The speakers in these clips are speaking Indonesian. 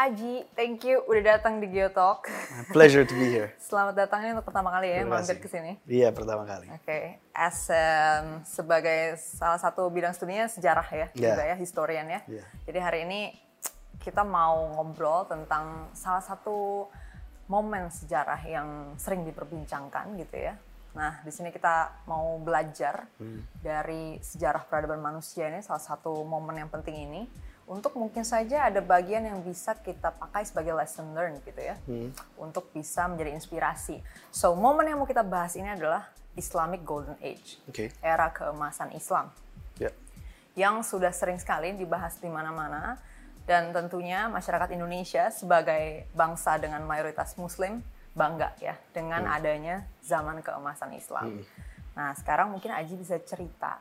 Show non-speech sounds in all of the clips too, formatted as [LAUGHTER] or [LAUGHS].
Aji, thank you udah datang di Geotalk. Pleasure to be here. [LAUGHS] Selamat datang ini untuk pertama kali ya mampir ke sini. Iya, pertama kali. Oke, as um, sebagai salah satu bidang studinya sejarah ya, Ya. juga ya, historian ya. Ya. Jadi hari ini kita mau ngobrol tentang salah satu momen sejarah yang sering diperbincangkan gitu ya. Nah, di sini kita mau belajar Hmm. dari sejarah peradaban manusia ini salah satu momen yang penting ini untuk mungkin saja ada bagian yang bisa kita pakai sebagai lesson learn gitu ya. Hmm. Untuk bisa menjadi inspirasi. So, momen yang mau kita bahas ini adalah Islamic Golden Age. Oke. Era keemasan Islam Ya. yang sudah sering sekali dibahas di mana-mana dan tentunya masyarakat Indonesia sebagai bangsa dengan mayoritas muslim bangga ya dengan adanya zaman keemasan Islam. Nah, sekarang mungkin Aji bisa cerita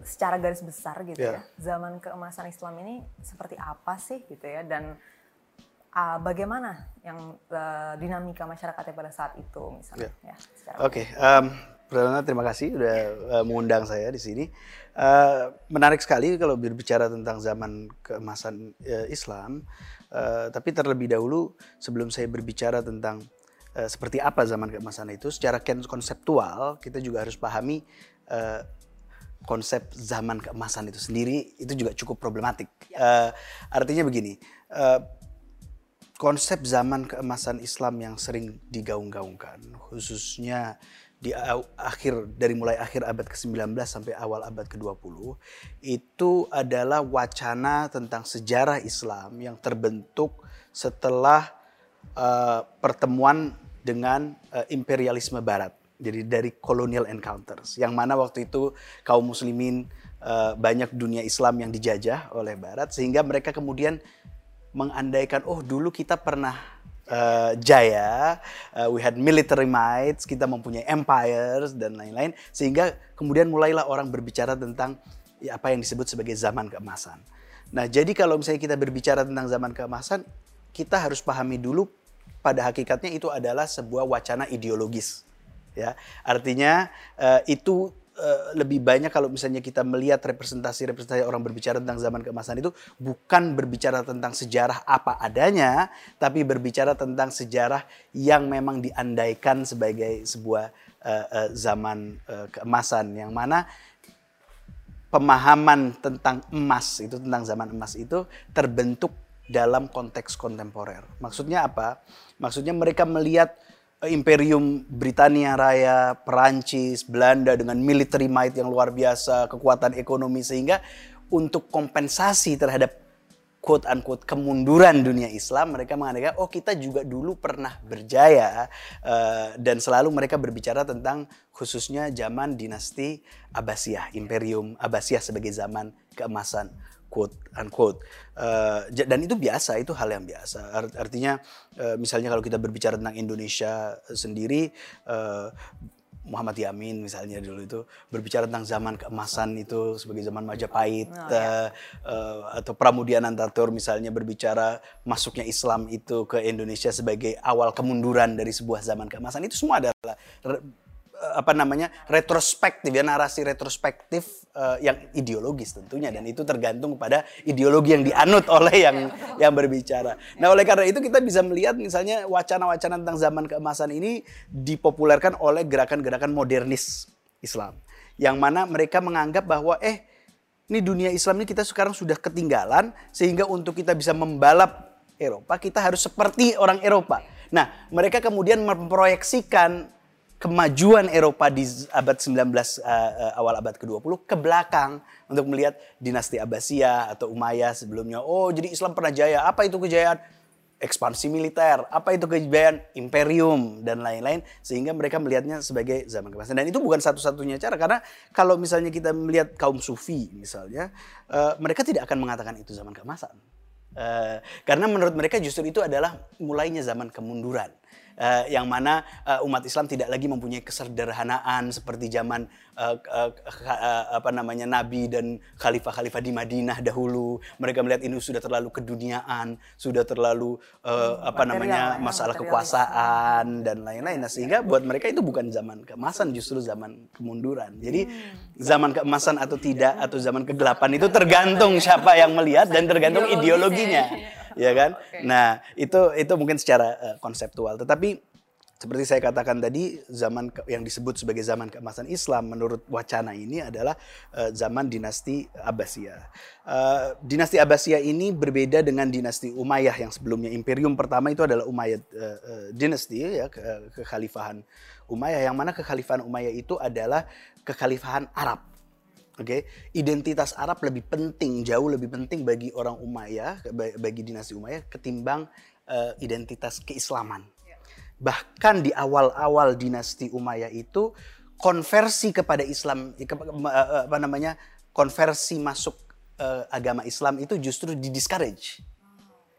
secara garis besar gitu Ya. ya. Zaman keemasan Islam ini seperti apa sih gitu ya dan ah, bagaimana yang eh, dinamika masyarakatnya pada saat itu misalnya ya. secara Oke, em, pertama terima kasih udah eh, mengundang saya di sini. Eh, menarik sekali kalau berbicara tentang zaman keemasan eh, Islam. Eh, tapi terlebih dahulu sebelum saya berbicara tentang eh, seperti apa zaman keemasan itu, secara konseptual kita juga harus pahami konsep zaman keemasan itu sendiri itu juga cukup problematik. Eh, artinya begini. eh, konsep zaman keemasan Islam yang sering digaung-gaungkan, khususnya di akhir dari mulai akhir abad ke-19 sampai awal abad ke-20, itu adalah wacana tentang sejarah Islam yang terbentuk setelah eh, pertemuan dengan eh, imperialisme barat. Jadi dari colonial encounters, yang mana waktu itu kaum muslimin eh, banyak dunia Islam yang dijajah oleh barat sehingga mereka kemudian mengandaikan oh dulu kita pernah uh, jaya, uh, we had military mights, kita mempunyai empires dan lain-lain sehingga kemudian mulailah orang berbicara tentang ya, apa yang disebut sebagai zaman keemasan. Nah, jadi kalau misalnya kita berbicara tentang zaman keemasan, kita harus pahami dulu pada hakikatnya itu adalah sebuah wacana ideologis. Ya, artinya eh, itu eh, lebih banyak kalau misalnya kita melihat representasi-representasi orang berbicara tentang zaman keemasan itu bukan berbicara tentang sejarah apa adanya, tapi berbicara tentang sejarah yang memang diandaikan sebagai sebuah eh, eh, zaman eh, keemasan yang mana pemahaman tentang emas itu tentang zaman emas itu terbentuk dalam konteks kontemporer. Maksudnya apa? Maksudnya mereka melihat Imperium Britania Raya, Perancis, Belanda dengan military might yang luar biasa, kekuatan ekonomi sehingga untuk kompensasi terhadap quote unquote kemunduran dunia Islam mereka mengatakan oh kita juga dulu pernah berjaya eh, dan selalu mereka berbicara tentang khususnya zaman dinasti Abbasiyah Imperium Abbasiyah sebagai zaman keemasan quote unquote. J- dan itu biasa itu hal yang biasa. Art- artinya eh, misalnya kalau kita berbicara tentang Indonesia sendiri eh, Muhammad Yamin misalnya dulu itu berbicara tentang zaman keemasan itu sebagai zaman Majapahit eh, eh, atau Pramudia Nantatur misalnya berbicara masuknya Islam itu ke Indonesia sebagai awal kemunduran dari sebuah zaman keemasan. Itu semua adalah apa namanya retrospektif ya narasi retrospektif eh, yang ideologis tentunya dan itu tergantung pada ideologi yang dianut [LAUGHS] oleh yang yang berbicara. Nah oleh karena itu kita bisa melihat misalnya wacana-wacana tentang zaman keemasan ini dipopulerkan oleh gerakan-gerakan modernis Islam yang mana mereka menganggap bahwa eh ini dunia Islam ini kita sekarang sudah ketinggalan sehingga untuk kita bisa membalap Eropa kita harus seperti orang Eropa. Nah mereka kemudian memproyeksikan kemajuan Eropa di abad 19 uh, uh, awal abad ke-20 ke belakang untuk melihat dinasti Abbasiyah atau Umayyah sebelumnya. Oh, jadi Islam pernah jaya. Apa itu kejayaan? Ekspansi militer. Apa itu kejayaan? Imperium dan lain-lain sehingga mereka melihatnya sebagai zaman keemasan. Dan itu bukan satu-satunya cara karena kalau misalnya kita melihat kaum sufi misalnya, uh, mereka tidak akan mengatakan itu zaman keemasan. Uh, karena menurut mereka justru itu adalah mulainya zaman kemunduran. Eh, yang mana eh, umat Islam tidak lagi mempunyai kesederhanaan seperti zaman eh, ka- eh, apa namanya nabi dan khalifah-khalifah di Madinah dahulu. Mereka melihat ini sudah terlalu keduniaan, sudah terlalu eh, apa namanya ya, masalah kekuasaan dan lain-lain. Nah, sehingga buat mereka itu bukan zaman keemasan, justru zaman kemunduran. Jadi zaman keemasan atau tidak atau zaman kegelapan itu tergantung siapa yang melihat dan tergantung ideologinya. [LAUGHS] ya kan? Oke. Nah, itu itu mungkin secara uh, konseptual. Tetapi seperti saya katakan tadi, zaman yang disebut sebagai zaman keemasan Islam menurut wacana ini adalah uh, zaman dinasti Abbasiyah. Uh, dinasti Abbasiyah ini berbeda dengan dinasti Umayyah yang sebelumnya. Imperium pertama itu adalah Umayyad uh, uh, dinasti ya, ke- kekhalifahan Umayyah yang mana kekhalifahan Umayyah itu adalah kekhalifahan Arab. Oke, identitas Arab lebih penting, jauh lebih penting bagi orang Umayyah, ba- bagi dinasti Umayyah ketimbang eh, identitas keislaman. Bahkan di awal-awal dinasti Umayyah itu konversi kepada Islam, ke- eh, apa namanya, konversi masuk eh, agama Islam itu justru di discourage.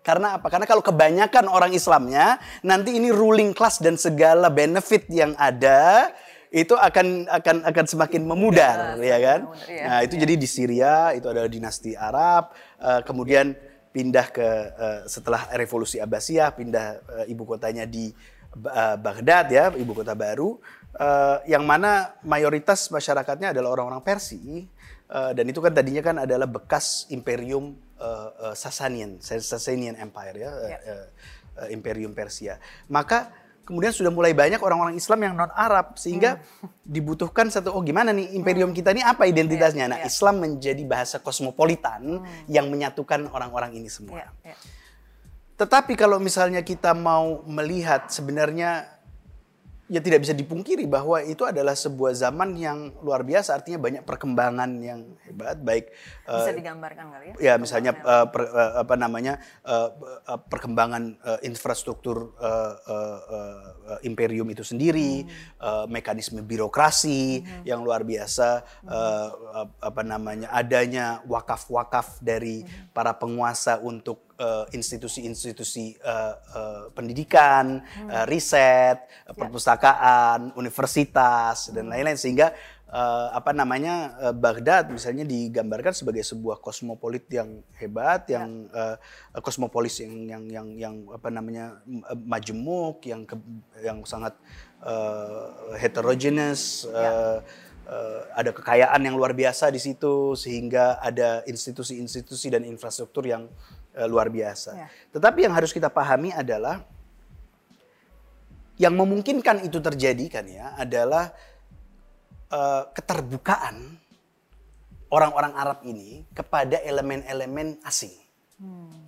Karena apa? Karena kalau kebanyakan orang Islamnya, nanti ini ruling class dan segala benefit yang ada itu akan akan akan semakin memudar, ya kan? memudar, iya. Nah, itu jadi di Syria itu adalah dinasti Arab, eh, kemudian pindah ke eh, setelah revolusi Abbasiyah pindah eh, ibu kotanya di eh, Baghdad ya, ibu kota baru eh, yang mana mayoritas masyarakatnya adalah orang-orang Persia Eh, dan itu kan tadinya kan adalah bekas imperium eh, eh, Sasanian, Sasanian Empire ya, Ya. eh, eh, imperium Persia. Maka kemudian sudah mulai banyak orang-orang Islam yang non Arab sehingga dibutuhkan satu oh gimana nih imperium kita ini apa identitasnya? Nah, ya. Islam menjadi bahasa kosmopolitan yang menyatukan orang-orang ini semua. Ya, ya. Tetapi kalau misalnya kita mau melihat sebenarnya ya tidak bisa dipungkiri bahwa itu adalah sebuah zaman yang luar biasa. Artinya banyak perkembangan yang hebat baik Bisa eh, digambarkan kali ya? ya misalnya eh, per- eh, apa namanya eh, eh, perkembangan eh, infrastruktur eh, eh, eh, imperium itu sendiri eh, mekanisme birokrasi yang luar biasa eh, ap- apa namanya adanya wakaf-wakaf dari para penguasa untuk eh, institusi-institusi eh, eh, pendidikan eh, riset eh, perpustakaan universitas dan lain-lain. Sehingga eh, apa namanya eh, Baghdad misalnya digambarkan sebagai sebuah kosmopolit yang hebat, yang eh, kosmopolis yang yang yang yang apa namanya majemuk, yang ke- yang sangat eh, heterogeneous. eh, eh, ada kekayaan yang luar biasa di situ sehingga ada institusi-institusi dan infrastruktur yang eh, luar biasa. Ya. Tetapi yang harus kita pahami adalah yang memungkinkan itu terjadi kan ya adalah eh, keterbukaan orang-orang Arab ini kepada elemen-elemen asing.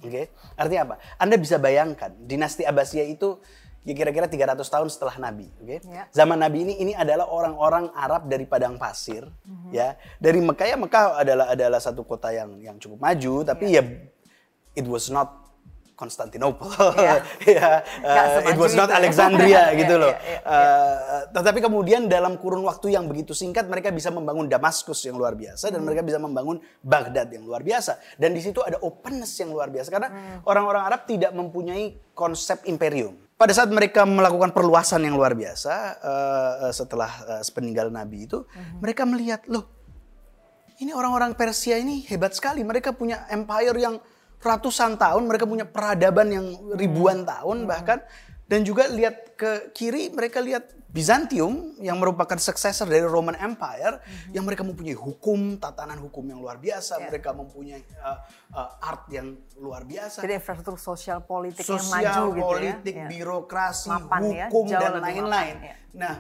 Oke, artinya apa? Anda bisa bayangkan dinasti Abbasiyah itu ya kira-kira 300 tahun setelah Nabi. Oke, Ya. zaman Nabi ini ini adalah orang-orang Arab dari padang pasir, ya dari Mekah ya Mekah adalah adalah satu kota yang yang cukup maju, tapi ya it was not Constantinople, ya, [LAUGHS] Nggak uh, it was not itu. Alexandria [LAUGHS] Iya, gitu loh. iya, iya, Uh, tetapi kemudian dalam kurun waktu yang begitu singkat mereka bisa membangun Damaskus yang luar biasa Hmm. dan mereka bisa membangun Baghdad yang luar biasa dan di situ ada openness yang luar biasa karena Hmm. orang-orang Arab tidak mempunyai konsep imperium. Pada saat mereka melakukan perluasan yang luar biasa uh, uh, setelah uh, sepeninggal Nabi itu, Hmm. mereka melihat loh ini orang-orang Persia ini hebat sekali. Mereka punya empire yang ratusan tahun, mereka punya peradaban yang ribuan tahun bahkan. Dan juga lihat ke kiri, mereka lihat Bizantium yang merupakan successor dari Roman Empire, yang mereka mempunyai hukum, tatanan hukum yang luar biasa, Ya. mereka mempunyai uh, uh, art yang luar biasa, Jadi infrastruktur sosial politik yang sosial, maju gitu ya. politik, Ya. birokrasi, Mapan ya, hukum jauh dan lain-lain. ya. Nah,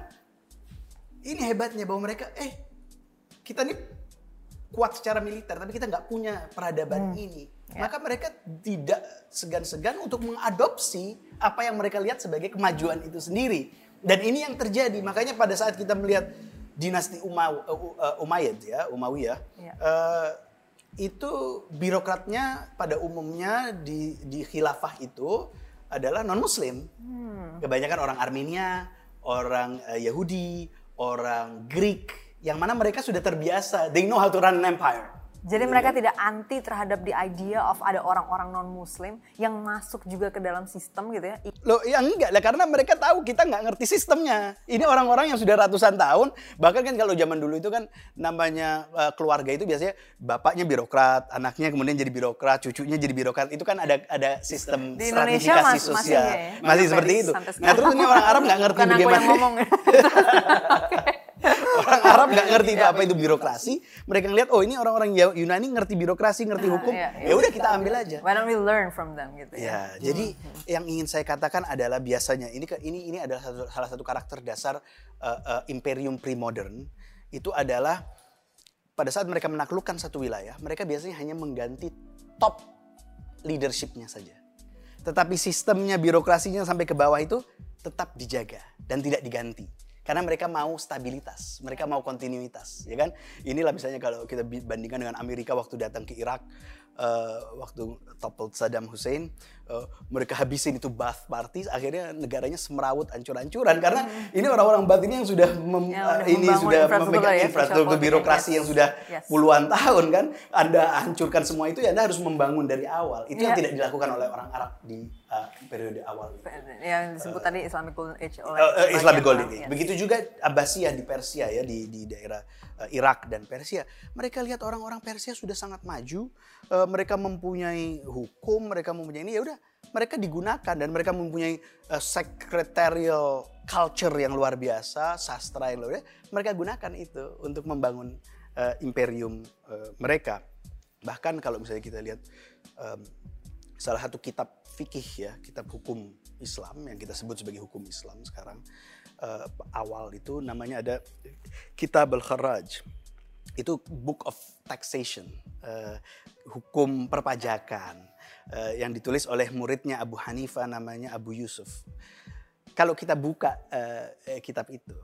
ini hebatnya bahwa mereka, eh kita nih kuat secara militer, tapi kita nggak punya peradaban Hmm. ini. Ya. Maka mereka tidak segan-segan untuk mengadopsi apa yang mereka lihat sebagai kemajuan itu sendiri. Dan ini yang terjadi. Makanya pada saat kita melihat dinasti Umaw, uh, Umayyad ya, Umayyah, Ya. eh, itu birokratnya pada umumnya di di khilafah itu adalah non muslim. Kebanyakan orang Armenia, orang eh, Yahudi, orang Greek yang mana mereka sudah terbiasa, they know how to run an empire. Jadi mereka tidak anti terhadap the idea of ada orang-orang non-muslim yang masuk juga ke dalam sistem gitu ya. Loh, ya enggak lah karena mereka tahu kita nggak ngerti sistemnya. Ini orang-orang yang sudah ratusan tahun, bahkan kan kalau zaman dulu itu kan namanya eh, keluarga itu biasanya bapaknya birokrat, anaknya kemudian jadi birokrat, cucunya jadi birokrat. Itu kan ada ada sistem Di Indonesia stratifikasi mas- masih sosial. ya, ya. Masih seperti itu. Nah, terus ini orang Arab nggak ngerti Bukan aku bagaimana. yang ngomong. [LAUGHS] [LAUGHS] orang Arab nggak ngerti itu apa itu birokrasi. Mereka ngeliat oh ini orang-orang Yunani ngerti birokrasi, ngerti Ah, hukum. iya, iya. Ya udah kita ambil aja. Why don't we learn from them gitu ya? Ya, jadi yang ingin saya katakan adalah biasanya ini ini ini adalah satu- salah satu karakter dasar uh, uh, imperium premodern itu adalah pada saat mereka menaklukkan satu wilayah, mereka biasanya hanya mengganti top leadershipnya saja. Tetapi sistemnya, birokrasinya sampai ke bawah itu tetap dijaga dan tidak diganti. Karena mereka mau stabilitas, mereka mau kontinuitas, ya kan? Inilah misalnya kalau kita bandingkan dengan Amerika waktu datang ke Irak, eh, waktu toppled Saddam Hussein, eh, mereka habisin itu Baath Party, akhirnya negaranya semerawut ancur-ancuran karena ini orang-orang Baath ini yang sudah mem- Yang udah eh, ini sudah infrastruktur memegang ya, infrastruktur birokrasi yang sudah yes. puluhan tahun kan, Anda hancurkan semua itu ya Anda harus membangun dari awal. Itu yang Iya. tidak dilakukan oleh orang Arab di uh, periode awal. itu. Yang disebut tadi Islamic Golden Age oleh Uh, uh, Islamic Golden Age. yes. Begitu juga Abbasiyah di Persia ya di di daerah uh, Irak dan Persia. Mereka lihat orang-orang Persia sudah sangat maju, uh, mereka mempunyai hukum, mereka mempunyai ini ya udah mereka digunakan dan mereka mempunyai uh, secretarial culture yang luar biasa, sastra yang luar biasa. Mereka gunakan itu untuk membangun uh, imperium uh, mereka. Bahkan kalau misalnya kita lihat um, salah satu kitab fikih ya, kitab hukum Islam yang kita sebut sebagai hukum Islam sekarang eh, awal itu namanya ada Kitab Al-Kharaj. Itu Book of Taxation, eh, hukum perpajakan eh, yang ditulis oleh muridnya Abu Hanifah namanya Abu Yusuf. Kalau kita buka eh, kitab itu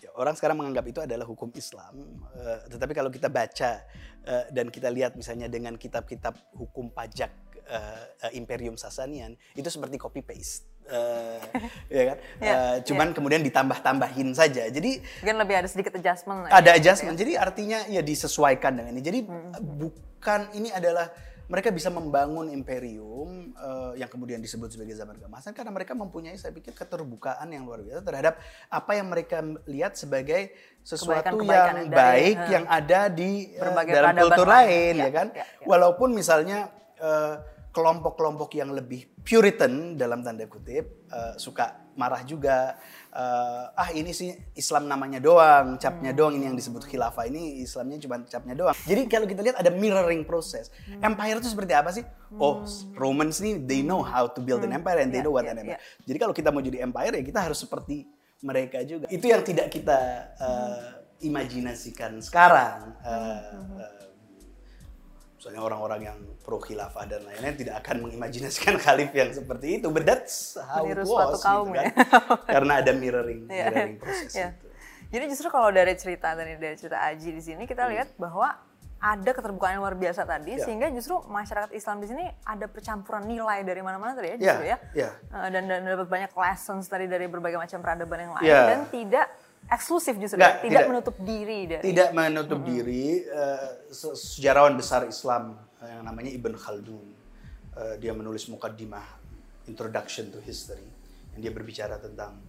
ya, orang sekarang menganggap itu adalah hukum Islam. Eh, tetapi kalau kita baca eh, dan kita lihat misalnya dengan kitab-kitab hukum pajak eh, eh, Imperium Sasanian, itu seperti copy paste. Eh, [LAUGHS] ya kan? Ya, Eh, cuman kemudian ditambah-tambahin saja. Jadi Mungkin lebih ada sedikit adjustment. lah ada ya, gitu adjustment. Jadi artinya ya disesuaikan dengan ini. Jadi bukan ini adalah mereka bisa membangun imperium eh, yang kemudian disebut sebagai zaman keemasan karena mereka mempunyai saya pikir keterbukaan yang luar biasa terhadap apa yang mereka lihat sebagai sesuatu Kebaikan-kebaikan yang dari, baik eh, yang ada di berbagai dalam kultur lain. Ya, ya kan. ya, ya. Walaupun misalnya eh, kelompok-kelompok yang lebih Puritan dalam tanda kutip eh, suka marah juga eh, ah ini sih Islam namanya doang capnya doang ini yang disebut khilafah ini Islamnya cuma capnya doang. Jadi kalau kita lihat ada mirroring proses. Empire itu seperti apa sih? Oh Romans nih they know how to build an empire and they Ya, know what ya, an empire. ya. jadi kalau kita mau jadi empire ya kita harus seperti mereka juga. Itu yang tidak kita eh, imajinasikan sekarang Eh, eh, misalnya orang-orang yang pro khilafah dan lain-lain tidak akan mengimajinasikan [LAUGHS] khalif yang seperti itu but that's how it Meniru was suatu kaum gitu kan. ya. [LAUGHS] karena ada mirroring Iya. mirroring proses Iya. itu Jadi justru kalau dari cerita tadi dari cerita Aji di sini kita lihat bahwa ada keterbukaan yang luar biasa tadi Ya. sehingga justru masyarakat Islam di sini ada percampuran nilai dari mana-mana tadi ya Ya, justru ya. ya. Eh, dan, dan dapat banyak lessons tadi dari berbagai macam peradaban yang lain Ya. dan tidak eksklusif justru Nggak, tidak, tidak. menutup diri dari tidak menutup diri eh, se- sejarawan besar Islam eh, yang namanya Ibn Khaldun eh, dia menulis mukaddimah Introduction to History yang dia berbicara tentang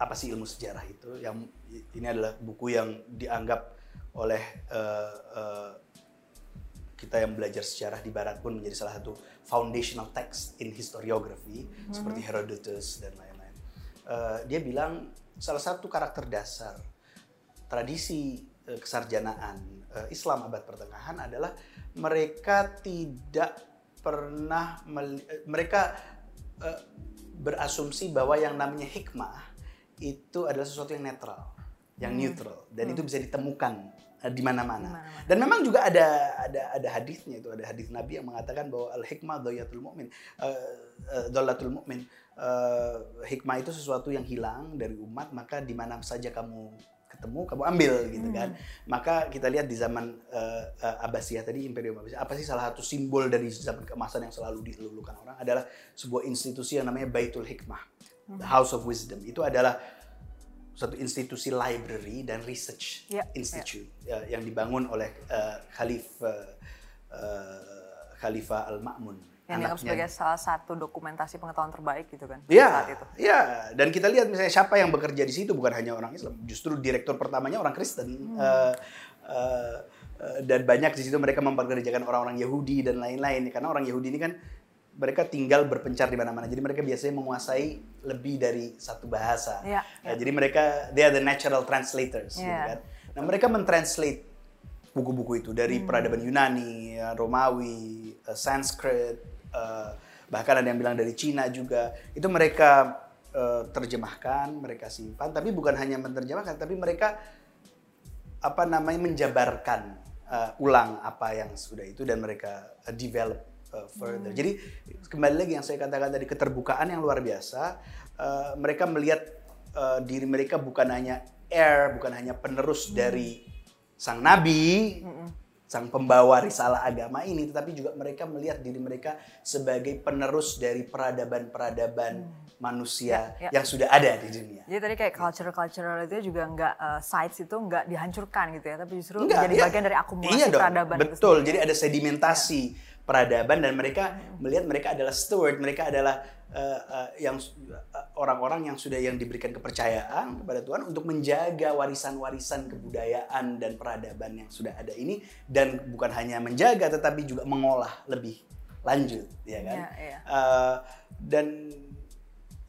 apa sih ilmu sejarah itu yang ini adalah buku yang dianggap oleh eh, eh, kita yang belajar sejarah di barat pun menjadi salah satu foundational text in historiography seperti Herodotus dan lain-lain. Eh, dia bilang salah satu karakter dasar tradisi eh, kesarjanaan eh, Islam abad pertengahan adalah mereka tidak pernah eh, mereka berasumsi bahwa yang namanya hikmah itu adalah sesuatu yang netral, yang neutral dan itu bisa ditemukan di mana-mana. Dan memang juga ada ada ada hadisnya itu ada hadis Nabi yang mengatakan bahwa al hikmah doyatul mukmin, eh, eh, dolatul mukmin. Eh, hikmah itu sesuatu yang hilang dari umat maka di mana saja kamu ketemu kamu ambil gitu kan. Maka kita lihat di zaman eh, eh, Abbasiyah tadi Imperium Abbasiyah apa sih salah satu simbol dari zaman keemasan yang selalu dilulukan orang adalah sebuah institusi yang namanya Baitul Hikmah, the House of Wisdom. Itu adalah satu institusi library dan research Ya, institute ya, yang dibangun oleh eh, Khalif eh, Khalifah Al-Ma'mun. Yang dianggap sebagai salah satu dokumentasi pengetahuan terbaik gitu kan saat Iya, itu. iya. Dan kita lihat misalnya siapa yang bekerja di situ bukan hanya orang Islam, justru direktur pertamanya orang Kristen. Eh, eh, eh, dan banyak di situ mereka mempekerjakan orang-orang Yahudi dan lain-lain. Karena orang Yahudi ini kan mereka tinggal berpencar di mana-mana. Jadi mereka biasanya menguasai lebih dari satu bahasa. Iya, Nah, jadi mereka they are the natural translators, gitu Iya. kan. Nah mereka mentranslate buku-buku itu dari peradaban Yunani, ya, Romawi, Sanskrit, eh, bahkan ada yang bilang dari Cina juga. Itu mereka eh, terjemahkan, mereka simpan. Tapi bukan hanya menerjemahkan, tapi mereka apa namanya menjabarkan uh, ulang apa yang sudah itu dan mereka uh, develop uh, further. Jadi kembali lagi yang saya katakan tadi keterbukaan yang luar biasa. uh, mereka melihat uh, diri mereka bukan hanya heir, bukan hanya penerus dari sang nabi, sang pembawa risalah agama ini, tetapi juga mereka melihat diri mereka sebagai penerus dari peradaban-peradaban manusia Ya, ya. yang sudah ada di dunia. Jadi tadi kayak culture-cultural itu juga nggak uh, sites itu nggak dihancurkan gitu ya, tapi justru Enggak, menjadi iya. bagian dari akumulasi Iya dong, peradaban itu Betul, sendiri. Hmm. jadi ada sedimentasi peradaban dan mereka melihat mereka adalah steward, mereka adalah uh, uh, yang uh, orang-orang yang sudah yang diberikan kepercayaan kepada Tuhan untuk menjaga warisan-warisan kebudayaan dan peradaban yang sudah ada ini dan bukan hanya menjaga tetapi juga mengolah lebih lanjut, ya kan? Iya, iya. Uh, dan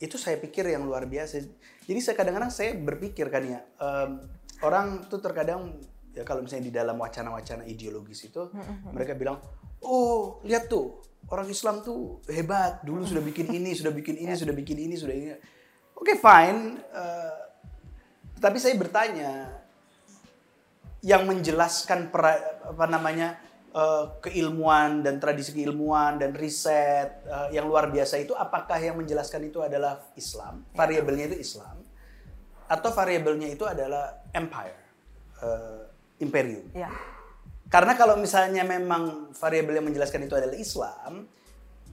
itu saya pikir yang luar biasa. Jadi saya kadang-kadang saya berpikir kan ya, em, orang tuh terkadang ya kalau misalnya di dalam wacana-wacana ideologis itu mereka bilang, oh lihat tuh orang Islam tuh hebat, dulu sudah bikin ini, sudah bikin ini, [LAUGHS] sudah bikin ini, sudah ini. Oke fine, eh, tapi saya bertanya, yang menjelaskan pera- apa namanya eh, keilmuan dan tradisi keilmuan dan riset eh, yang luar biasa itu apakah yang menjelaskan itu adalah Islam? Variabelnya itu Islam. Atau variabelnya itu adalah empire eh, imperium. Iya. Karena kalau misalnya memang variabel yang menjelaskan itu adalah Islam,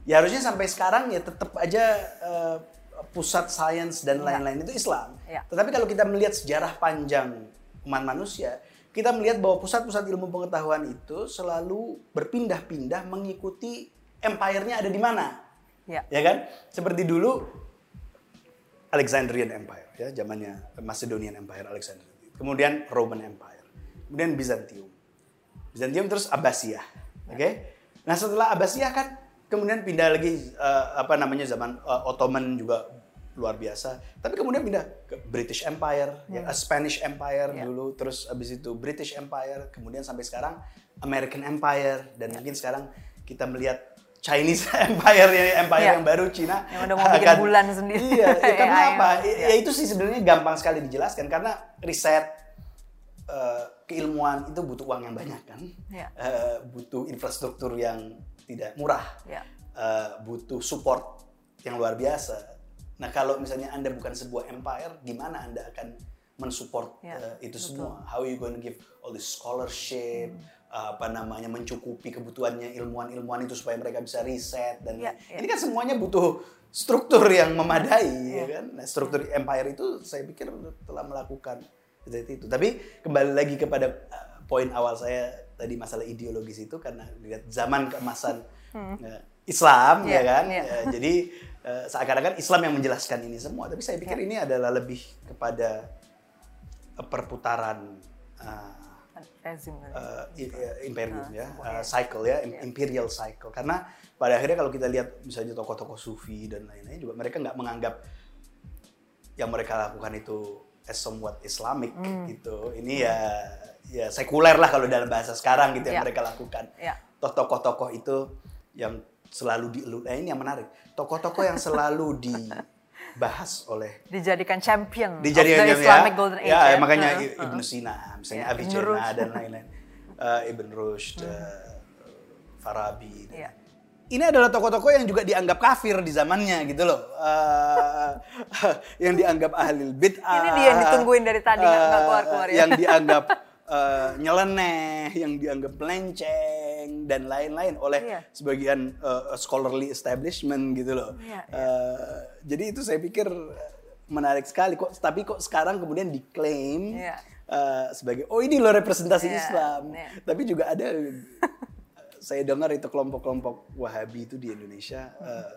ya harusnya sampai sekarang ya tetap aja eh, pusat sains dan lain-lain itu Islam. Iya. Tetapi kalau kita melihat sejarah panjang umat manusia, kita melihat bahwa pusat-pusat ilmu pengetahuan itu selalu berpindah-pindah mengikuti empire-nya ada di mana. Iya. Ya kan? Seperti dulu Alexandrian Empire ya, zamannya Macedonian Empire Alexandria. Kemudian Roman Empire. Kemudian Bizantium. Bizantium terus Abbasiyah. Oke? Nah, setelah Abbasiyah kan kemudian pindah lagi eh, apa namanya zaman eh, Ottoman juga luar biasa. Tapi kemudian pindah ke British Empire, ya, eh, Spanish Empire Ya. dulu, terus habis itu British Empire, kemudian sampai sekarang American Empire dan mungkin sekarang kita melihat Chinese [LAUGHS] Empire ya, Empire Ya. yang baru Cina Yang udah mau bikin bulan sendiri. Iya, [LAUGHS] ya, karena AI. apa? Ya. Ya itu sih sebenarnya gampang sekali dijelaskan karena riset eh, keilmuan itu butuh uang yang banyak kan, Ya. Eh, butuh infrastruktur yang tidak murah, Ya. Eh, butuh support yang luar biasa. Nah kalau misalnya anda bukan sebuah empire, gimana anda akan mensupport Ya, eh, itu betul. semua? How you going to give all this scholarship? apa namanya mencukupi kebutuhannya ilmuwan-ilmuwan itu supaya mereka bisa riset dan Ya, ya. ini kan semuanya butuh struktur yang memadai ya kan nah, struktur empire itu saya pikir telah melakukan seperti itu. Tapi kembali lagi kepada uh, poin awal saya tadi masalah ideologis itu karena lihat zaman keemasan uh, Islam ya Ya, kan? ya. Ya, jadi uh, seakan-akan Islam yang menjelaskan ini semua. Tapi saya pikir ini adalah lebih kepada uh, perputaran uh, Rezim uh, imperium ya, uh, cycle ya, im- Ya. imperial cycle. Karena pada akhirnya kalau kita lihat misalnya tokoh-tokoh sufi dan lain-lain juga mereka nggak menganggap yang mereka lakukan itu as somewhat Islamic Hmm. gitu. Ini ya ya sekuler lah kalau dalam bahasa sekarang gitu yang Ya. mereka lakukan. Ya. Toh tokoh-tokoh itu yang selalu di nah ini yang menarik. Tokoh-tokoh yang selalu [LAUGHS] dibahas oleh Dijadikan champion dijadikan of the yang- Islamic Golden Age ya, ya. makanya I- Ibnu Sina misalnya Ya, Ibnu Avicenna dan lain-lain [LAUGHS] Eh, Ibn Rushd eh, Farabi dan- Iya. Ini adalah tokoh-tokoh yang juga dianggap kafir di zamannya gitu loh Eh, [LAUGHS] yang dianggap ahli bid'ah Ini dia yang ditungguin dari tadi, nggak- nggak keluar-keluar ya. yang [LAUGHS] dianggap eh, nyeleneh yang dianggap melenceng dan lain-lain oleh Iya. sebagian eh, scholarly establishment gitu loh Iya, iya. Eh, jadi itu saya pikir menarik sekali kok tapi kok sekarang kemudian diklaim Iya. eh, sebagai oh ini loh representasi Iya, Islam iya. tapi juga ada [LAUGHS] saya dengar itu kelompok-kelompok Wahabi itu di Indonesia eh,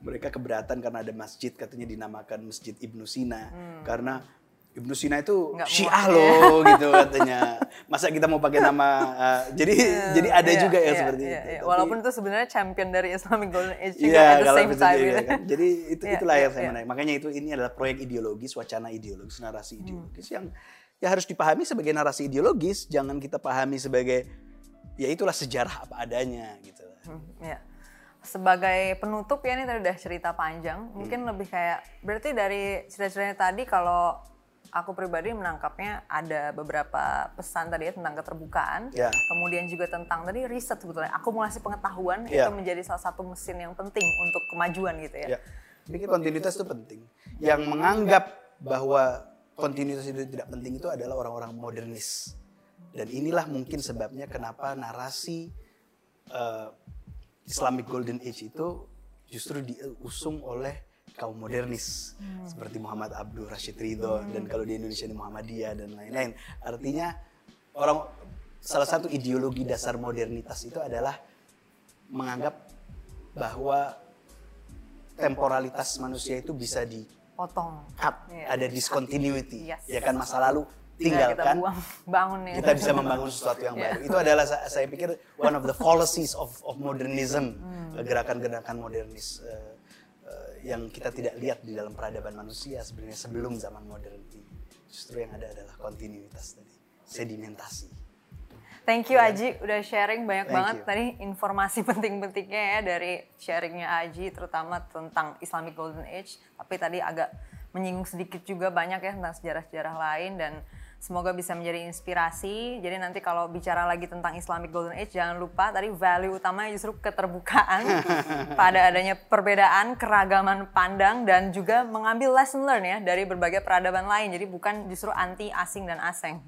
mereka keberatan karena ada masjid katanya dinamakan Masjid Ibnu Sina Hmm. karena Ibnu Sina itu Nggak Syiah muat, loh gitu katanya. Masa kita mau pakai nama uh, jadi jadi ada Iya, juga ya iya, seperti iya, itu. iya. Tapi- Walaupun itu sebenarnya champion dari Islamic Golden Age juga Iya, at the same time. jadi, gitu. ya kan. Jadi itu Iya, itulah iya, yang saya iya. menarik. Makanya itu ini adalah proyek ideologis, wacana ideologis, narasi Hmm. ideologis yang ya harus dipahami sebagai narasi ideologis, jangan kita pahami sebagai ya itulah sejarah apa adanya gitu. Hmm, ya. Sebagai penutup ya ini tadi udah cerita panjang, Hmm. mungkin lebih kayak berarti dari cerita-ceritanya tadi kalau aku pribadi menangkapnya ada beberapa pesan tadi ya tentang keterbukaan, Ya. kemudian juga tentang tadi riset sebetulnya akumulasi pengetahuan Ya. itu menjadi salah satu mesin yang penting untuk kemajuan gitu ya. Ya. Jadi kontinuitas itu penting. Yang menganggap bahwa kontinuitas itu tidak penting itu adalah orang-orang modernis. Dan inilah mungkin sebabnya kenapa narasi eh, Islamic Golden Age itu justru diusung oleh kaum modernis seperti Muhammad Abdul Rashid Ridho dan kalau di Indonesia ini Muhammadiyah dan lain-lain. Artinya orang salah satu ideologi dasar modernitas itu adalah menganggap bahwa temporalitas manusia itu bisa di Potong. cut, Iya. ada discontinuity. Yes. Ya kan masa lalu Tinggal kita tinggalkan buang, bangun ya. kita bisa membangun sesuatu yang baru. Itu adalah sa- saya pikir one of the fallacies of of modernism, Hmm. gerakan-gerakan modernis eh, eh, yang kita tidak lihat di dalam peradaban manusia sebenarnya sebelum zaman modern. Justru yang ada adalah kontinuitas tadi, sedimentasi. Thank you Aji udah sharing banyak Thank banget you. tadi informasi [LAUGHS] penting-pentingnya ya dari sharingnya Aji terutama tentang Islamic Golden Age. Tapi tadi agak menyinggung sedikit juga banyak ya tentang sejarah-sejarah lain dan semoga bisa menjadi inspirasi. Jadi nanti kalau bicara lagi tentang Islamic Golden Age jangan lupa tadi value utamanya justru keterbukaan [LAUGHS] pada adanya perbedaan, keragaman pandang dan juga mengambil lesson learn ya dari berbagai peradaban lain. Jadi bukan justru anti asing dan asing.